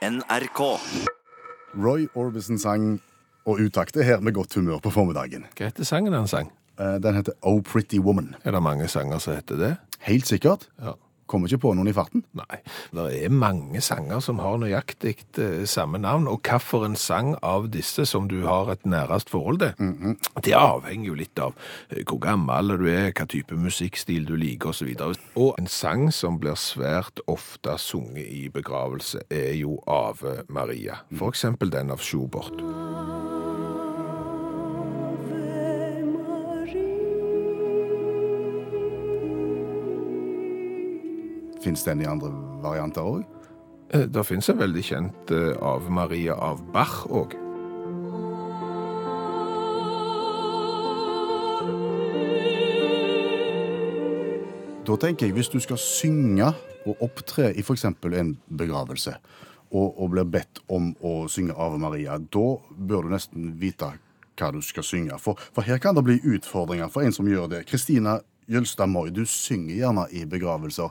NRK. Roy Orbison sang og utakte her med godt humør på formiddagen. Hva heter sangen han sang? Eh, Den heter Oh Pretty Woman. Er det mange sanger som heter det? Helt sikkert. Ja. Kommer ikke på noen i farten. Nei. Det er mange sanger som har nøyaktig eh, samme navn, og hvilken sang av disse som du har et nærest forhold til, det avhenger jo litt av eh, hvor gammel du er, hva type musikkstil du liker osv. Og, og en sang som blir svært ofte sunget i begravelse, er jo Ave Maria. For eksempel den av Schubert. Fins den i andre varianter òg? Eh, Det finnes en veldig kjent av Maria av Bach òg. Da tenker jeg, hvis du skal synge og opptre i f.eks. en begravelse, og, og blir bedt om å synge Ave Maria, da bør du nesten vite hva du skal synge. For, for her kan det bli utfordringer for en som gjør det. Kristina Jølstad Moi, du synger gjerne i begravelser.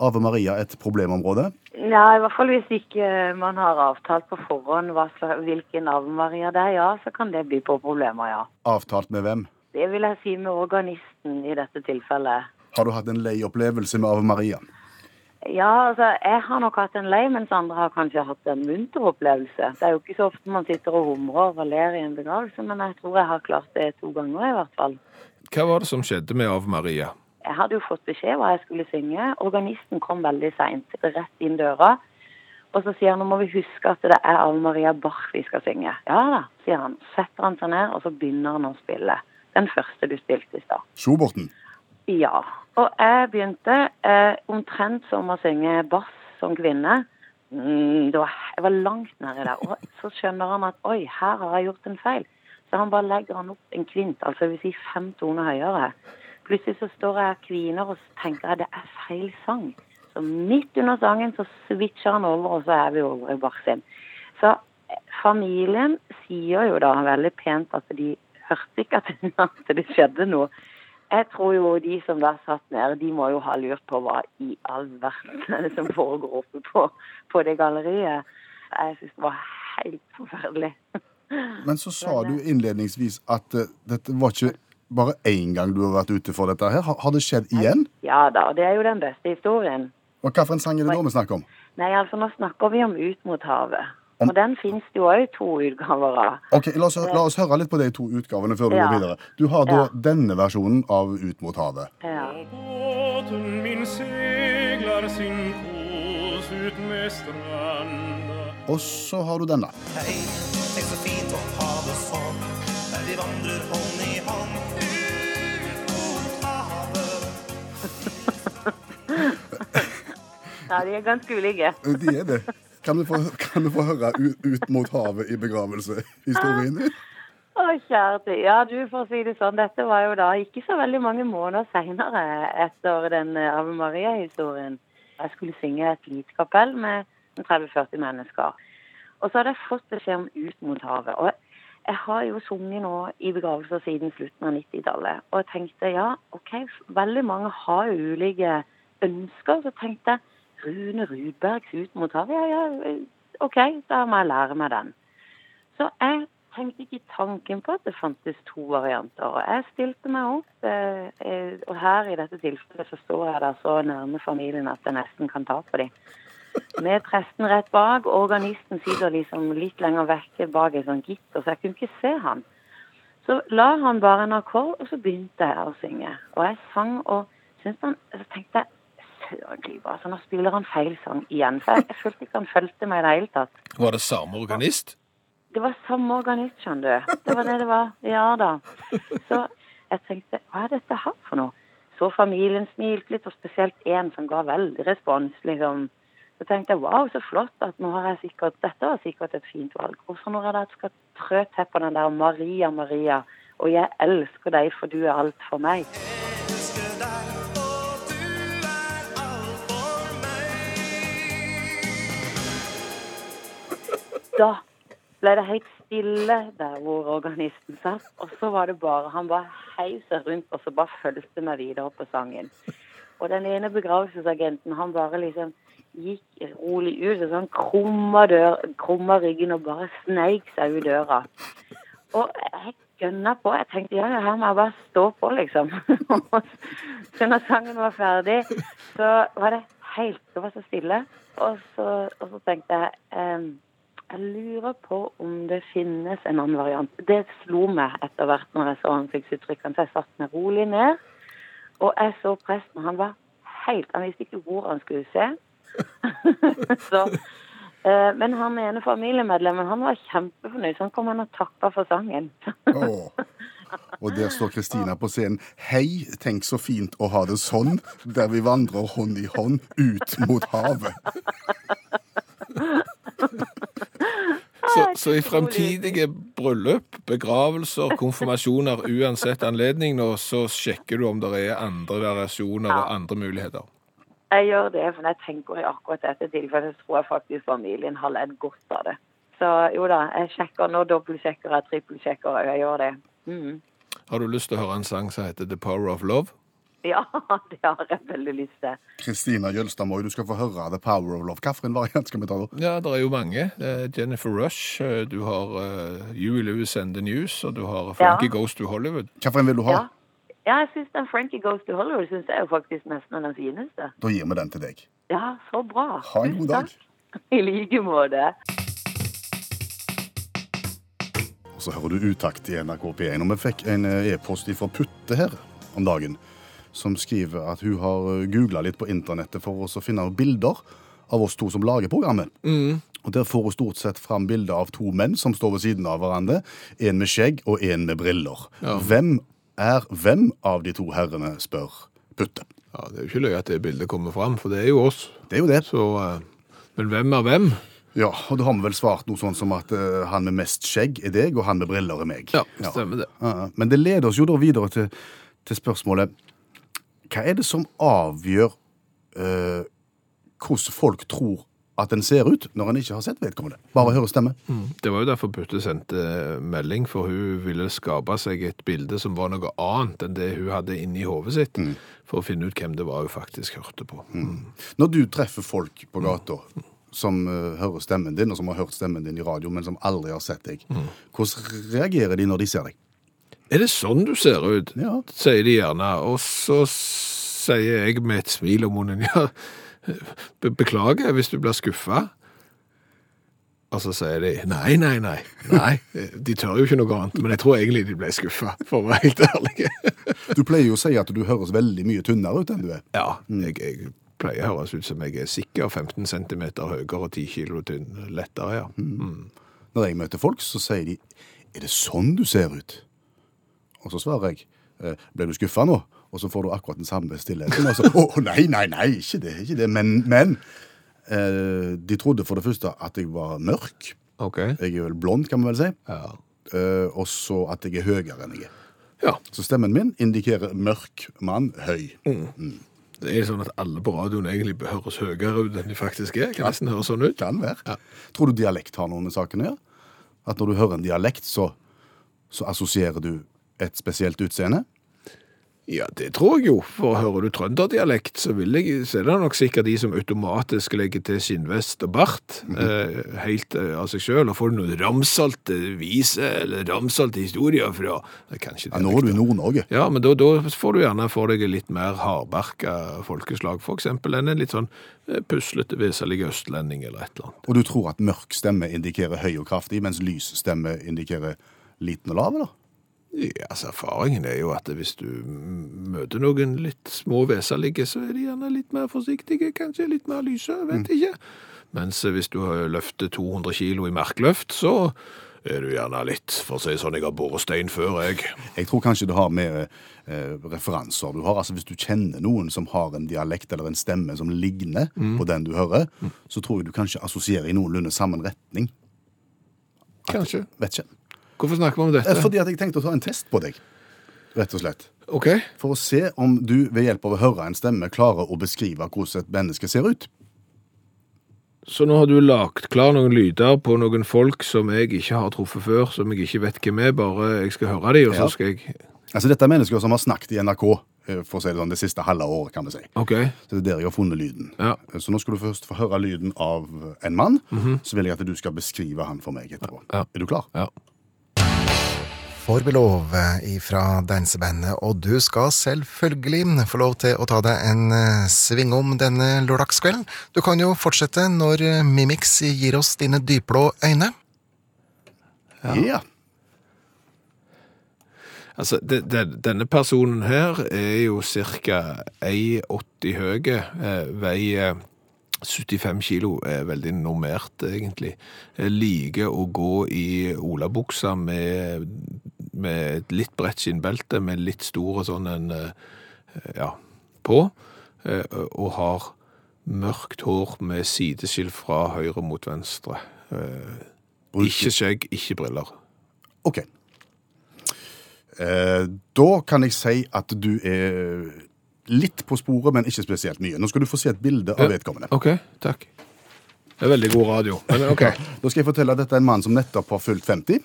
Ave Maria et problemområde? Ja, i hvert fall hvis ikke man har avtalt på forhånd hva hvilken Ave Maria det er, ja, så kan det by på problemer, ja. Avtalt med hvem? Det vil jeg si med organisten i dette tilfellet. Har du hatt en lei opplevelse med Ave Maria? Ja, altså, jeg har nok hatt en lei, mens andre har kanskje hatt en munter opplevelse. Det er jo ikke så ofte man sitter og humrer og ler i en begravelse, men jeg tror jeg har klart det to ganger i hvert fall. Hva var det som skjedde med Ave Maria? Jeg hadde jo fått beskjed hva jeg skulle synge. Organisten kom veldig seint, rett inn døra. Og så sier han nå må vi huske at det er Ave Maria Bach vi skal synge. Ja da, sier han. Setter han seg ned, og så begynner han å spille. Den første du spilte i stad. Sjoborten? Ja. Og jeg begynte eh, omtrent som å synge bass som kvinne. Mm, det var, jeg var langt nedi der. Og så skjønner han at oi, her har jeg gjort en feil. Så han bare legger han opp en kvint, altså det vil si fem toner høyere. Plutselig så står jeg og kviner og tenker at det er feil sang. Så midt under sangen så switcher han over, og så er vi over i Bach. Så eh, familien sier jo da veldig pent at de hørte ikke at, det skjedde noe. Jeg tror jo de som da satt nede, de må jo ha lurt på hva i all verden er det som foregår oppe på, på det galleriet. Jeg syns det var helt forferdelig. Men så sa du innledningsvis at eh, dette var ikke bare én gang du har vært ute for dette her. Har, har det skjedd igjen? Ja da, og det er jo den beste historien. Og hvilken sang er det nå vi snakker om? Nei, altså nå snakker vi om Ut mot havet. Om- Og den finnes det jo òg to utgaver av. Ok, la oss, la oss høre litt på de to utgavene før du Ja. går videre. Du har da Ja. denne versjonen av Ut mot havet. Ja. Båten min segler sin kos ut med stranda Og så har du denne. Hei, tenk så fint å ha det sånn Der vi vandrer hånd ja, de er ganske ulike. De er det. Kan du få, kan vi få høre ut, ut mot havet i begravelsehistorien din? Å, kjære. Ja, du, for å si det sånn, dette var jo da ikke så veldig mange måneder seinere etter den Ave Maria-historien. Jeg skulle synge et lite kapell med 30-40 mennesker. Og så hadde jeg fått beskjed om Ut mot havet. Og jeg har jo sunget nå i begravelser siden slutten av 90-tallet. Og jeg tenkte ja, OK, veldig mange har jo ulike ønsker. Så tenkte jeg Rune Rudbergs Ut mot havet. Ja, ja, OK, da må jeg lære meg den. Så jeg tenkte ikke tanken på at det fantes to varianter. Og jeg stilte meg opp, eh, eh, og her i dette tilfellet så står jeg der så nærme familien at jeg nesten kan ta på dem. Med presten rett bak, organisten sitter liksom litt lenger vekke bak et sånt gitter, så jeg kunne ikke se han. Så la han bare en akkord, og så begynte jeg å synge. Og jeg sang, og syntes han, så tenkte jeg Klype, altså nå spiller han feil sang igjen. For jeg, jeg følte ikke han fulgte meg i det hele tatt. Var det samme organist? Det var samme organist, skjønner du. Det var det det var. Ja da. Så jeg tenkte, hva er dette her for noe? Så familien smilte litt, og spesielt en som ga veldig respons, liksom. Så tenkte jeg, wow, så flott at nå har jeg sikkert, dette var sikkert et fint valg. Og så når jeg da skal trø til på den der Maria, Maria, og jeg elsker deg, for du er alt for meg. Da ble det helt stille der hvor organisten satt, og så var det bare, han bare heiv seg rundt, og så bare fulgte meg videre på sangen. Og den ene begravelsesagenten, han bare liksom gikk rolig ut, og sånn krumma, dør, krumma ryggen og bare sneik seg ut døra. Og jeg gønna på. Jeg tenkte ja, her må jeg bare stå på, liksom. så når sangen var ferdig, så var det helt Det var så stille. Og så, og så tenkte jeg ehm, jeg lurer på om det finnes en annen variant. Det slo meg etter hvert når jeg så ansiktsuttrykkene, så jeg satte meg rolig ned. Og jeg så presten, han var helt Han visste ikke hvor han skulle se. så, eh, men han ene familiemedlemmen han var kjempefornøyd, så han kom han og takka for sangen. Og der står Kristina på scenen. Hei, tenk så fint å ha det sånn, der vi vandrer hånd i hånd ut mot havet. Så, så i fremtidige bryllup, begravelser, konfirmasjoner, uansett anledning nå, så sjekker du om det er andre variasjoner og andre muligheter. Jeg gjør det, for jeg tenker i akkurat dette tilfellet, tror jeg faktisk familien har ledd godt av det. Så jo da, jeg sjekker nå, dobbeltsjekker jeg, trippelsjekker jeg, jeg gjør det. Mm. Har du lyst til å høre en sang som heter The Power of Love? Ja, det har jeg veldig lyst til. Kristina Jølstad Moi, du skal få høre The Power of Love. Hvilken variant skal vi ta da? Ja, det er jo mange. Eh, Jennifer Rush, eh, du har uh, Huey Lewis and the News, og du har Frankie Ja. Goes to Hollywood. Hvilken vil du ha? Ja, ja jeg syns den Frankie Goes to Hollywood synes jeg er jo faktisk nesten den fineste. Da gir vi den til deg. Ja, så bra. Ha en god dag. takk. I like måte. Og så hører du utakt i NRK P1. Og vi fikk en eh, e-post fra Putte her om dagen, som skriver at hun har googla litt på internettet for å finne bilder av oss to som lager programmet. Og Der får hun stort sett fram bilder av to menn som står ved siden av hverandre. En med skjegg og en med briller. Ja. Hvem er hvem av de to herrene, spør Putte. Ja, Det er jo ikke løye at det bildet kommer fram, for det er jo oss. Det er jo det. Så, eh, men hvem er hvem? Ja, og da har vi vel svart noe sånn som at uh, han med mest skjegg er deg, og han med briller er meg. Ja, stemmer det. Ja. Men det leder oss jo da videre til, til spørsmålet Hva er det som avgjør uh, hvordan folk tror at en ser ut, når en ikke har sett vedkommende? Bare høre stemme. Det var jo derfor Putte sendte melding, for hun ville skape seg et bilde som var noe annet enn det hun hadde inni hodet sitt, for å finne ut hvem det var hun faktisk hørte på. Når du treffer folk på gata som eh, hører stemmen din, og som har hørt stemmen din i radio, men som aldri har sett deg, hvordan reagerer de når de ser deg? Er det sånn du ser ut? Ja. Sier de gjerne. Og så sier jeg med et smil om munnen, ja, be beklager hvis du blir skuffa. Og så sier de nei, nei, nei. nei. De tør jo ikke noe annet, men jeg tror egentlig de ble skuffa, for å være helt ærlig. Du pleier jo å si at du høres veldig mye tynnere ut enn du er. Ja, jeg, jeg pleier å høres ut som jeg er sikker 15 cm høyere og 10 kilo tynn. Lettere, ja. Mm. Når jeg møter folk, så sier de Er det sånn du ser ut? Og så svarer jeg «Eh, Ble du skuffa nå? Og så får du akkurat den samme stillheten. Å Å nei, nei, nei, ikke det. ikke det. Men, men eh, de trodde for det første at jeg var mørk. OK. Jeg er vel blond, kan man vel si. Ja. Eh, og så at jeg er høyere enn jeg er. ja. Så stemmen min indikerer mørk mann, høy. Det er sånn at alle på radioen egentlig høres høyere ut enn de faktisk er. Kan nesten høres sånn ut. Kan være. Ja. Tror du dialekt har noe med saken å gjøre? At når du hører en dialekt, så, så assosierer du et spesielt utseende? Ja, det tror jeg jo. For hører du trønderdialekt, så, vil jeg, så er det nok sikkert de som automatisk legger til skinnvest og bart eh, helt eh, av seg sjøl. Og får noen ramsalte viser eller ramsalte historier fra det kanskje Ja, nå er du i. Nord-Norge. Ja, men da, da får du gjerne for deg litt mer hardbarka folkeslag, for eksempel, enn en litt sånn eh, puslete, veselig østlending eller et eller annet. Og du tror at mørk stemme indikerer høy og kraftig, mens lys stemme indikerer liten og lav, eller? Ja, altså Erfaringen er jo at hvis du møter noen litt små veselige, så er de gjerne litt mer forsiktige, kanskje litt mer lyse, vet ikke. Mens eh, hvis du har løfter 200 kilo i merkløft, så er du gjerne litt, for å si sånn, jeg har båret stein før, jeg. Jeg tror kanskje det har med eh, referanser. Du har altså, Hvis du kjenner noen som har en dialekt eller en stemme som ligner på den du hører, så tror jeg du kanskje assosierer i noenlunde samme retning. Kanskje. Vet ikke. Hvorfor snakker vi om Eh, dette? Fordi at jeg tenkte å ta en test på deg, rett og slett. Ok, For å se om du ved hjelp av å høre en stemme klarer å beskrive hvordan et menneske ser ut. så nå har du lagt klar noen lyder på noen folk som jeg ikke har truffet før, som jeg ikke vet hvem er, bare jeg skal høre dem, og Ja. så skal jeg... Altså, Dette er mennesker som har snakket i NRK eh, for å si det sånn, det siste halve året, kan vi si. OK. Så det er der jeg har funnet lyden. Ja. Så nå skal du først få høre lyden av en mann, så vil jeg at du skal beskrive han for meg etterpå. Ja. Er du klar? Ja. Får vi lov ifra dansebandet, og du skal selvfølgelig få lov til å ta deg en sving om denne lørdagskvelden. Du kan jo fortsette når eh, Mimix gir oss dine dypblå øyne. Ja. Altså, de, de, denne personen her er jo ca. 1,80 høy, eh, veier 75 kilo, er veldig normert egentlig. Jeg liker å gå i olabuksa med, med et litt bredt skinnbelte, med litt store sånn en, eh, ja, på, eh, og har mørkt hår med sideskill fra høyre mot venstre. Eh, Ikke skjegg, ikke briller. OK. Eh, da kan jeg si at du er litt på sporet, men ikke spesielt mye. Nå skal du få se et bilde av vedkommende. Ok, takk. Det er veldig god radio, men ok. Da skal jeg fortelle at dette er en mann som nettopp har fylt 50.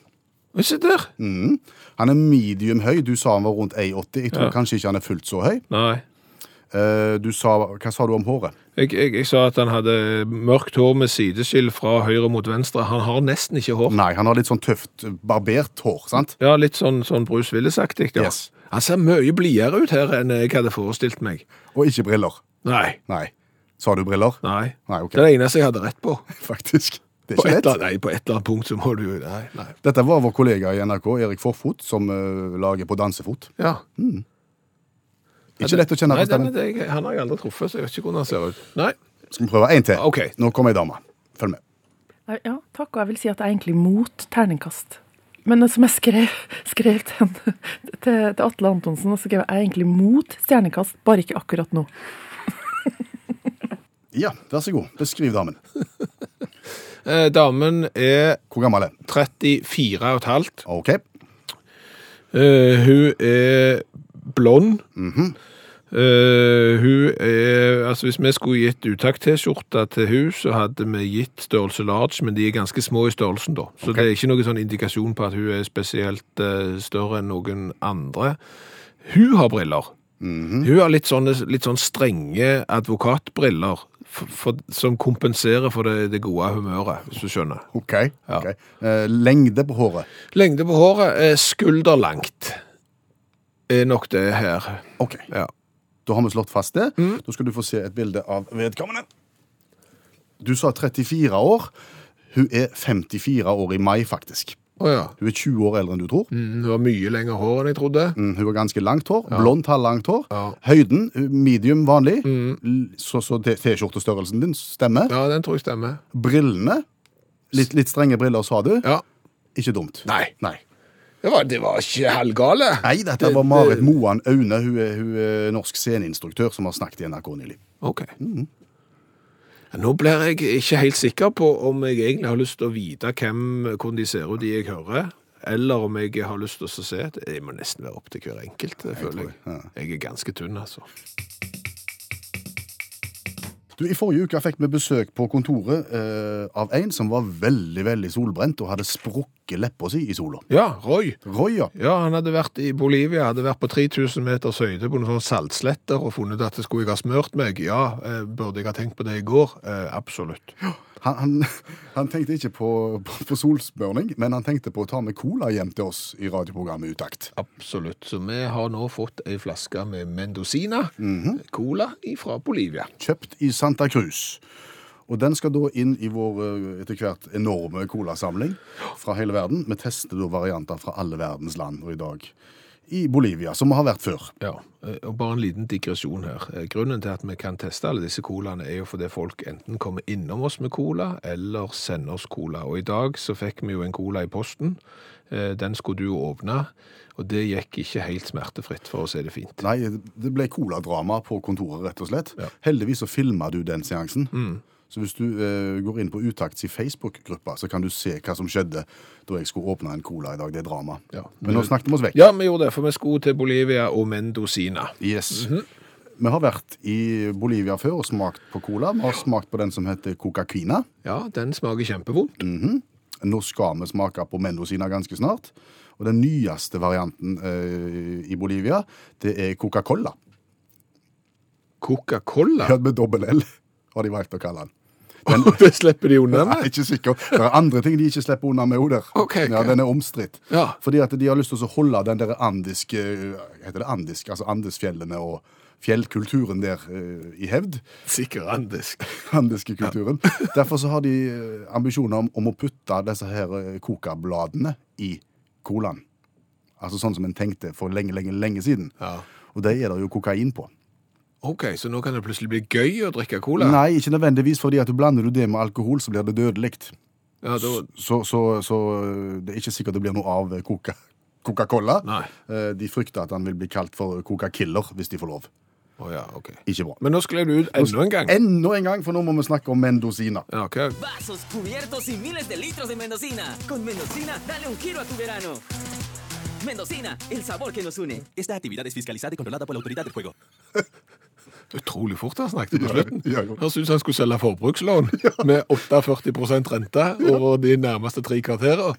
Se der. Mm. Han er medium høy. Du sa han var rundt 1,80. Jeg tror Ja. kanskje ikke han er fullt så høy. Nei. Eh, du sa, hva sa du om håret? Jeg, jeg, jeg sa at han hadde mørkt hår med sideskill fra høyre mot venstre. Han har nesten ikke hår. Nei, han har litt sånn tøft, barbert hår, sant? Ja, litt sånn, sånn Bruce Willis-aktig. Ja. Yes. Han ser mye blidere ut her enn jeg hadde forestilt meg. Og ikke briller. Nei. Nei. Sa du briller? Nei. Nei, ok. Det er det eneste jeg hadde rett på. Faktisk. Det er På ikke et, lett. eller, nei, på et eller annet punkt så må du Nei. nei. Dette var vår kollega i NRK, Erik Forfot, som uh, lager på dansefot. Ja. Ikke lett å kjenne på stemmen. den, det, Han har jeg aldri truffet, så jeg vet ikke hvordan han ser ut. Nei. Skal vi prøve en til? Ok. Nå kommer ei dame. Følg med. Ja, takk, og jeg vil si at jeg er egentlig mot terningkast. Men som jeg skrev, skrev til, til, til Atle Antonsen, så skrev jeg jeg er egentlig mot stjernekast, bare ikke akkurat nå. Ja, vær så god. Beskriv damen. Eh, damen er Hvor gammel er hun? 34 og et halvt. OK. Eh, hun er blond. Eh, hun er Altså, hvis vi skulle gitt utakt-T-skjorte til hun, så hadde vi gitt størrelse large, men de er ganske små i størrelsen, da. Så det er ikke noen sånn indikasjon på at hun er spesielt eh, større enn noen andre. Hun har briller. Hun har litt sånne litt sånn strenge advokatbriller for, for, som kompenserer for det, det gode humøret, hvis du skjønner. OK. Ja. okay. Eh, lengde på håret. Lengde på håret er skulderlangt. Er nok det her. OK. Ja. Da har vi slått fast det. Mm. Da skal du få se et bilde av vedkommende. Du sa 34 år. Hun er 54 år i mai, faktisk. Å ja. Hun er 20 år eldre enn du tror. Mm, Hun har mye lengre hår enn jeg trodde. Mm, Hun har ganske langt hår. Blondt, halvlangt hår. Ja. Mm. Høyden medium vanlig. Mm. Så, så T-skjortestørrelsen din stemmer. Ja, den tror jeg stemmer. Brillene litt, litt strenge briller, sa du. Ja. Ikke dumt. Nei. Nei. Det var, det var ikke halvgale. Nei, dette var Marit Moan Aune. Hun er, hun er norsk sceneinstruktør som har snakket i NRK nylig. Ok. Nå blir jeg ikke helt sikker på om jeg egentlig har lyst til å vite hvem, hvordan de ser ut, de jeg hører. Eller om jeg har lyst til å se det. Det må nesten være opp til hver enkelt, føler jeg. ja. Jeg er ganske tynn, altså. Du, I forrige uke fikk vi besøk på kontoret eh, av en som var veldig veldig solbrent og hadde sprukket leppa si i sola. Ja, Roy. Roy, ja. Ja, han hadde vært i Bolivia, hadde vært på 3000 meters høyde på noen sånne saltsletter og funnet at det skulle jeg ha smørt meg. Ja, eh, burde jeg ha tenkt på det i går? Eh, absolutt. Han, han, han tenkte ikke på, på, på solsmørning, men han tenkte på å ta med cola hjem til oss i radioprogrammet Utakt. Absolutt. Så vi har nå fått ei flaske med Mendocina, cola fra Bolivia. Kjøpt i Santa Cruz. Og den skal da inn i vår eh, etter hvert enorme colasamling fra hele verden. Vi tester da varianter fra alle verdens land, og i dag i Bolivia, som vi har vært før. Ja, eh, og bare en liten digresjon her. Eh, Grunnen til at vi kan teste alle disse colaene er jo fordi folk enten kommer innom oss med cola, eller sender oss cola. Og i dag så fikk vi jo en cola i posten. Den skulle du jo åpne, og det gikk ikke helt smertefritt, for å si det fint. Nei, det ble coladrama på kontoret, rett og slett. Ja. Heldigvis så filma du den seansen. Så hvis du eh, går inn på Utakts Facebook-gruppa, så kan du se hva som skjedde da jeg skulle åpne en cola i dag. Det er drama. Ja. Men nå snakket vi oss vekk. Ja, vi gjorde det, for vi skulle til Bolivia og Mendocina. Yes. Vi har vært i Bolivia før og smakt på cola. Vi har smakt på den som heter Coca-Quina. Ja, den smaker kjempevondt. Nå skal vi smake på Mendocina ganske snart. Og den nyeste varianten eh, i Bolivia, det er Coca-Cola. Coca-Cola? Ja, med dobbel L har de valgt å kalle den. Og det slipper de unna Jeg er med? ikke sikker. Det er andre ting de ikke slipper unna med Oder. Okay, okay. Ja, den er omstridt. Ja. Fordi at de har lyst til å holde den der andiske Heter det andisk? Altså Andesfjellene og fjellkulturen der uh, i hevd. Sikkert andisk. Andiske kulturen. Derfor så har de eh, ambisjoner om, om å putte disse her eh, kokabladene i colaen. Altså sånn som en tenkte for lenge, lenge, lenge siden. Ja. Og det er det jo kokain på. Ok, så nå kan det plutselig bli gøy å drikke cola? Nei, ikke nødvendigvis, fordi at du blander du det med alkohol, så blir det dødelig. Ja, da, Så, så, så det er ikke sikkert det blir noe av Coca- Coca-Cola. Eh, De frykter at han vil bli kalt for Coca-Killer hvis de får lov. Å ja, ok. Ikke bra. Men nå skled du ut enda en gang. Enda en gang, for nå må vi snakke om Mendocina. Ja, ok. Vasos, cubiertos y miles de litros de Mendocina. Con Mendocina, dale un giro a tu verano. Mendocina, el sabor que nos une. Esta actividad es fiscalizada y controlada por la autoridad del juego. Utrolig fort han snakket på slutten. Ja, ja. Høres ut han skulle selge forbrukslån med 48% rente over de nærmeste tre kvarterer.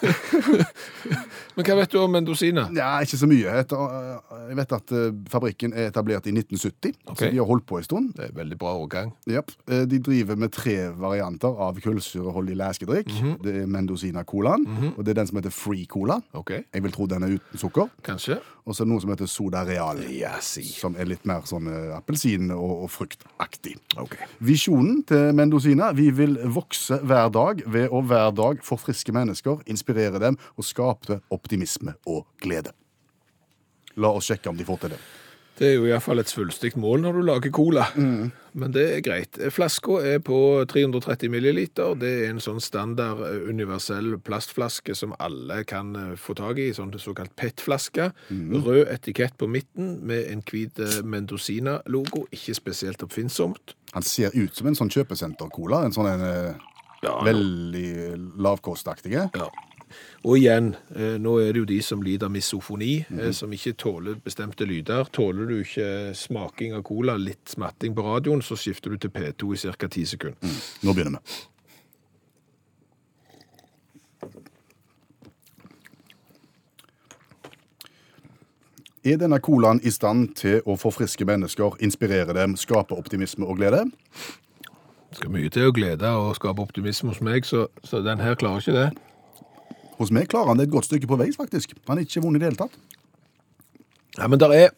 Men hva vet du om Mendocina? Ja, ikke så mye. Eh, jeg vet at eh, fabrikken er etablert i 1970, okay. så de har holdt på en stund. Det er veldig bra årgang. Japp. Eh, De driver med tre varianter av kullsyreholdig læskedrikk. -hmm. Det er Mendocina Colaen, og det er den som heter Free Cola. Okay. Jeg vil tro den er uten sukker. kanskje? Og så er det noe som heter Soda Real. yes. Som er litt mer sånn appelsin- og, og fruktaktig. Okay. Visjonen til Mendocina vi vil vokse hver dag ved å hver dag forfriske mennesker, inspirere dem og skape optimisme og glede. La oss sjekke om de får til det. Det er jo iallfall et svulstig mål når du lager cola. Men det er greit. Flaska er på 330 milliliter. Det er en sånn standard eh, universell plastflaske som alle kan eh, få tak i. Sånn såkalt PET-flaske. Rød etikett på midten med en hvit eh, Mendocina-logo. Ikke spesielt oppfinnsomt. Han ser ut som en sånn kjøpesenter-cola. En sånn en Ja, veldig lavkostaktige. Ja. Og igjen, eh, nå er det jo de som lider av misofoni, eh, som ikke tåler bestemte lyder. Tåler du ikke smaking av cola, litt smatting på radioen, så skifter du til P2 i ca. 10 sekunder. Nå begynner vi. Er denne colaen i stand til å forfriske mennesker, inspirere dem, skape optimisme og glede? Skal mye til å glede og skape optimisme hos meg, så, så den her klarer ikke det. Hos meg klarer han det et godt stykke på vei, faktisk. Han er ikke vond i det hele tatt. Ja, men der er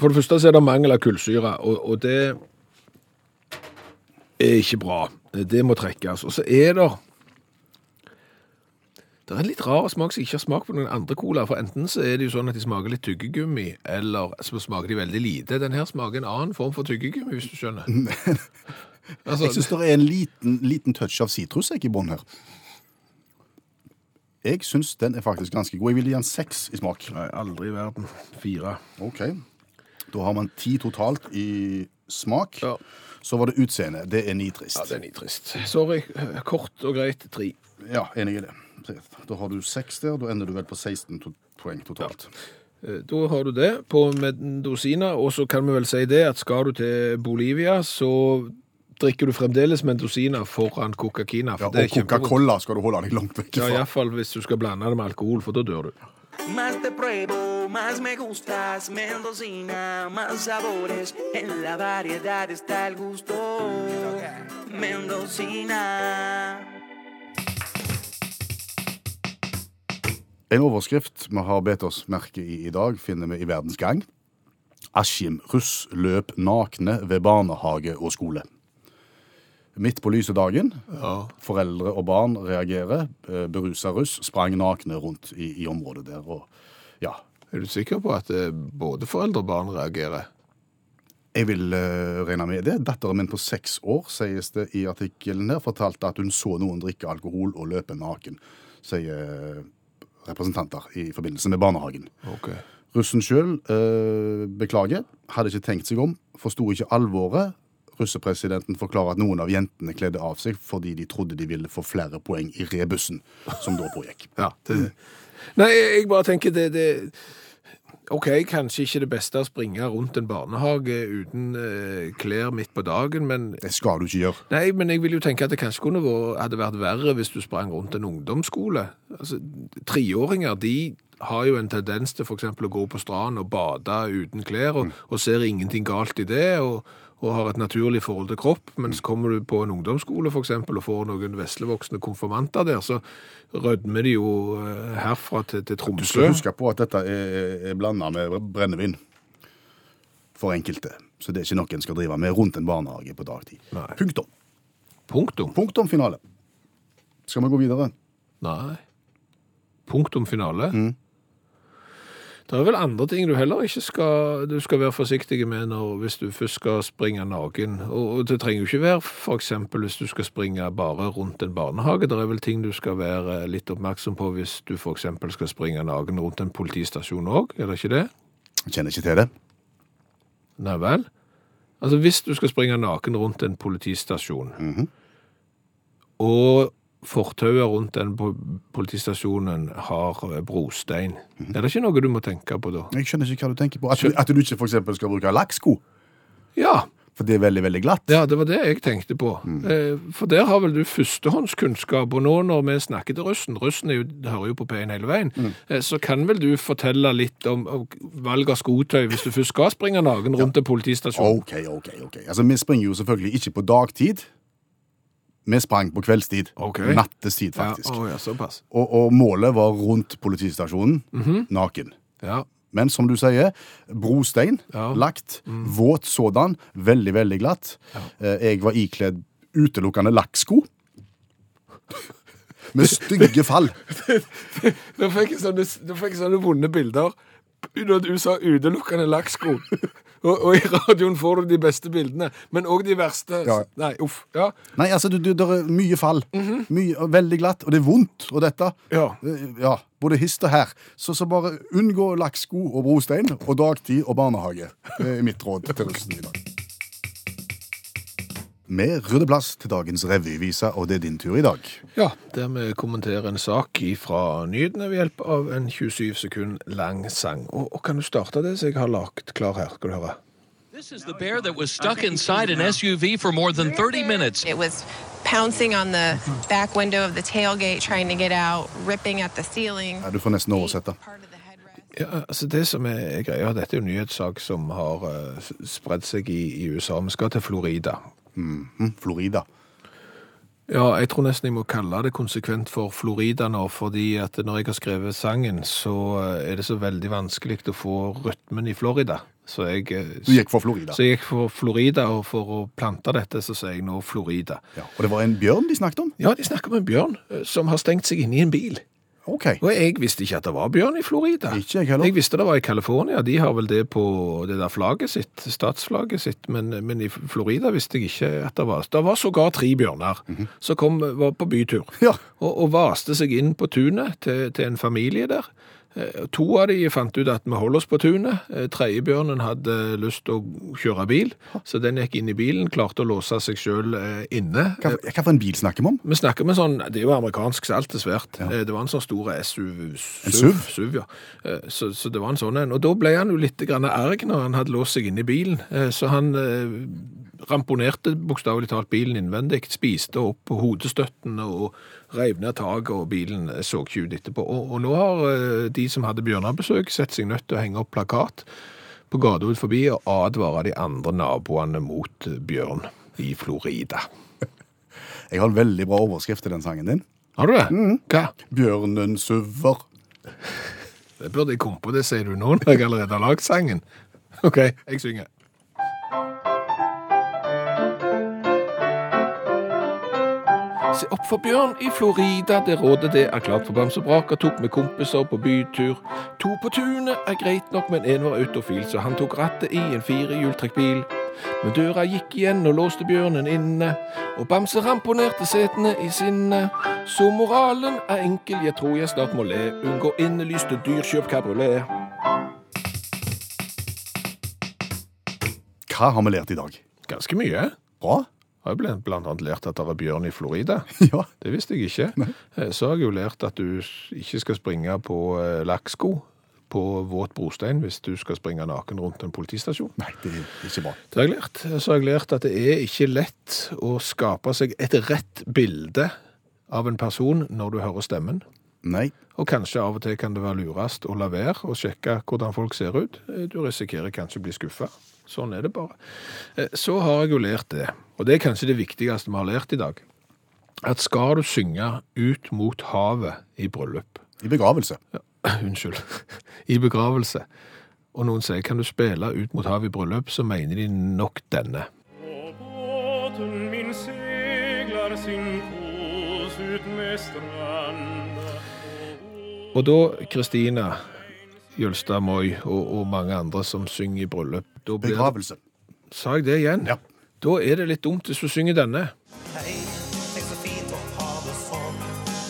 For det første så er det mangel av kullsyre, og, og det er ikke bra. Det må trekkes. Og så er det Det er en litt rar smak som ikke har smakt på noen andre cola. For enten så er det jo sånn at de smaker litt tyggegummi, eller så smaker de veldig lite. Den her smaker en annen form for tyggegummi, hvis du skjønner. altså, Jeg syns det er en liten, liten touch av sitrus i bunnen her. Jeg syns den er faktisk ganske god. Jeg vil gi den seks i smak. Nei, aldri i verden. Fire. Ok. Da har man ti totalt i smak. Ja. Så var det utseende. Det er nitrist. Ja, det er nitrist. Sorry. Kort og greit, tre. Ja, enig i det. Da har du seks der, da ender du vel på 16 to poeng totalt. Ja. Da har du det på Mendocina, og så kan vi vel si det at skal du til Bolivia, så drikker du fremdeles Mendocina foran Coca-Cina. Ja, for og. Coca-Cola skal du holde deg langt vekk Ja, fra. iallfall hvis du skal blande det med alkohol, for da dør du. Más te pruebo, más me gustas, Mendocina, más sabores, en la variedad está el gusto. Mendocina. En overskrift vi har bedt oss merke i i dag, finner vi i Verdens Gang. Askim russ løp nakne ved barnehage og skole. Midt på lyse dagen. Foreldre og barn reagerer. Eh, Berusa russ sprang nakne rundt i, i området der. Og ja, Er du sikker på at eh, både foreldre og barn reagerer? jeg vil uh, regne med det. Datteren min på seks år, sies det i artikkelen her, fortalte at hun så noen drikke alkohol og løpe naken, sier representanter i forbindelse med barnehagen. Ok. Russen sjøl uh, beklager, hadde ikke tenkt seg om, forsto ikke alvoret. Russepresidenten forklarer at noen av jentene kledde av seg fordi de trodde de ville få flere poeng i rebussen, som da pågikk. Ja, det... Nei, jeg bare tenker det, det OK, kanskje ikke det beste å springe rundt en barnehage uten eh, klær midt på dagen, men Det skal du ikke gjøre. Nei, men jeg vil jo tenke at det kanskje kunne vært, hadde vært verre hvis du sprang rundt en ungdomsskole. Altså, Treåringer de har jo en tendens til for eksempel å gå på stranden og bade uten klær, og, og ser ingenting galt i det, og, og har et naturlig forhold til kropp, mens kommer du på en ungdomsskole for eksempel, og får noen veslevoksne konfirmanter der, så rødmer de jo eh, herfra til, til Du skal huske på at dette er, er blanda med brennevin for enkelte. Så det er ikke noe en skal drive med rundt en barnehage på dagtid. Nei. Punktum. Punktum. Punktum finale. Skal vi gå videre? Nei. Punktum finale. Det er vel andre ting du heller ikke skal, du skal være forsiktig med når, hvis du først skal springe naken. Og, og det trenger jo ikke være eksempel hvis du skal springe bare rundt en barnehage. Det er vel ting du skal være litt oppmerksom på hvis du eksempel skal springe naken rundt en politistasjon òg, er det ikke det? Jeg kjenner ikke til det. Nei vel? Altså hvis du skal springe naken rundt en politistasjon, og fortauet rundt den politistasjonen har eh, brostein, er det ikke noe du må tenke på da? Jeg skjønner ikke hva du tenker på. At du, at du ikke eksempel skal bruke lakksko, Ja, for det er veldig, veldig glatt. ja, det var det jeg tenkte på. Mm. For der har vel du førstehåndskunnskap, og nå når vi snakker til russen, russen jo, hører jo på P1 hele veien, mm. så kan vel du fortelle litt om, om valg av skotøy hvis du først skal springe naken rundt en politistasjon. OK, OK. ok. Altså, Vi springer jo selvfølgelig ikke på dagtid. Vi sprang på kveldstid. Okay. Nattestid, faktisk. Ja, oh, ja, såpass. Og, og målet var rundt politistasjonen, Mhm. naken. Ja, Men som du sier, brostein Ja. Mm. lagt, våt sådan, veldig, veldig glatt. Eh, Jeg var ikledd utelukkende lakksko. Med stygge fall. Nå fikk jeg sånne, nå fikk jeg sånne vonde bilder du sa utelukkende lakksko. Og, og i radioen får du de beste bildene, men òg de verste. Ja. Nei, uff. Ja. Nei, altså, du, du, det er mye fall. mye, veldig glatt, og det er vondt. Og dette Ja. eh, Ja, både hist og her. Så, så bare unngå lakksko og brostein, og dagtid og barnehage. Det er mitt råd til russen i dag. Vi rydder plass til dagens revyvise, og det er din tur i dag. ja, der vi kommenterer en sak fra nyhetene ved hjelp av en 27 sekund lang sang. Og, og kan du starte det som jeg har lagt klar her? Skal du høre? This is the bear that was stuck inside an SUV for more than 30 minutes. It was pouncing on the back window of the tailgate, trying to get out, ripping at the ceiling. Ja, du får nesten oversette. Ja, altså Det som er greia, dette er jo en nyhetssak som har uh, spredd seg i, i USA. Vi skal til Florida. Hm, Florida. Ja, jeg tror nesten jeg må kalle det konsekvent for Florida nå, fordi at når jeg har skrevet sangen, så eh, er det så veldig vanskelig å få rytmen i Florida. Så jeg, eh, Du gikk for Florida. så jeg gikk for Florida, og for å plante dette, så sier jeg nå Florida. Ja, og det var en bjørn de snakket om? Ja, de snakker om en bjørn eh, som har stengt seg inne i en bil. OK. Og jeg visste ikke at det var bjørn i Florida. Ikke jeg heller. Jeg visste det var i California. De har vel det på det der flagget sitt, statsflagget sitt, men, men i Florida visste jeg ikke at det var. Det var sågar tre bjørner som kom, var på bytur Ja. og, og vaste seg inn på tunet til, til en familie der. Eh, To av de fant ut at vi holder oss på tunet. Eh, Tredjebjørnen hadde lyst til å kjøre bil, så den gikk inn i bilen, klarte å låse seg sjøl inne. Hva, hva for en bil snakker vi om? Vi snakker med sånn, det er jo amerikansk, så alt er svært. Eh, Det var en sånn stor SUV. En SUV? SUV, ja. Eh, Så, så det var en sånn en. Og da ble han jo litt grann erg når han hadde låst seg inne i bilen. Eh, Så han eh, ramponerte bokstavelig talt bilen innvendig, spiste opp på hodestøttene og reiv ned taket, og bilen så ikke ut etterpå. Og, og nå har eh, de som hadde bjørnebesøk, sett seg nødt til å henge opp plakat på gata ut forbi og advare de andre naboene mot bjørn i Florida. Jeg har en veldig bra overskrift til den sangen din. Har du det? Hva? Bjørnen suver. Det burde jeg komme på, det sier du nå når jeg allerede har lagd sangen. OK, jeg synger. Se opp for bjørn i Florida, det rådet det er klart for Bamse Braka tok med kompiser på bytur. To på tunet er greit nok, men en var autofil, så han tok rattet i en firehjultrekkbil. Men døra gikk igjen og låste bjørnen inne, og Bamse ramponerte setene i sinne. Så moralen er enkel, jeg tror jeg snart må le. Unngå innelyste dyr, kjøp kabriolet. Hva har vi lært i dag? Ganske mye. Bra? Jeg har blant blant annet lært at det er bjørn i Florida. Ja. Det visste jeg ikke. Nei. Så har jeg jo lært at du ikke skal springe på eh, lakksko på våt brostein hvis du skal springe naken rundt en politistasjon. Nei, det er ikke bra. Det har jeg lært. Så har jeg lært at det er ikke lett å skape seg et rett bilde av en person når du hører stemmen. Nei. Og kanskje av og til kan det være lurest å la være å sjekke hvordan folk ser ut. Eh, Du risikerer kanskje å bli skuffa. Sånn er det bare. Eh, Så har jeg jo lært det, og det er kanskje det viktigste vi har lært i dag, at skal du synge ut mot havet i bryllup I begravelse. Unnskyld. I begravelse. Og noen sier kan du spille ut mot havet i bryllup, så mener de nok denne. Og Båten min seglar sin kos ut med stranda Og da Kristina Jølstad Moi og, og mange andre som synger i bryllup da blir det- Begravelse. Sa jeg det igjen? Ja. Da er det litt dumt hvis du synger denne. Hei, tenk så fint å ha det sånn,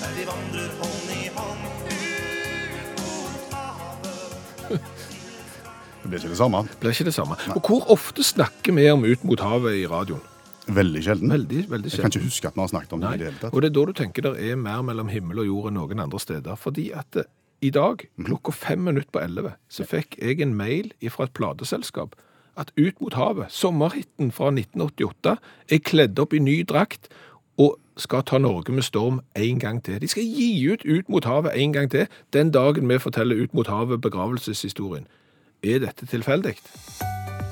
der vi vandrer hånd i hånd ut mot havet. Det blir ikke det samme. Blir ikke det samme. Og hvor ofte snakker vi om Ut mot havet i radioen? Veldig sjelden. Veldig, veldig Jeg kan ikke huske at vi har snakket om det i det hele tatt. Og det er da du tenker det er mer mellom himmel og jord enn noen andre steder. Fordi at det, i dag, Mhm. klokka fem minutter på elleve, så fikk jeg en mail fra et plateselskap at Ut mot havet, sommerhitten fra 1988, er kledd opp i ny drakt og skal ta Norge med storm en gang til. De skal gi ut Ut mot havet en gang til den dagen vi forteller Ut mot havet begravelseshistorien. Er dette tilfeldig?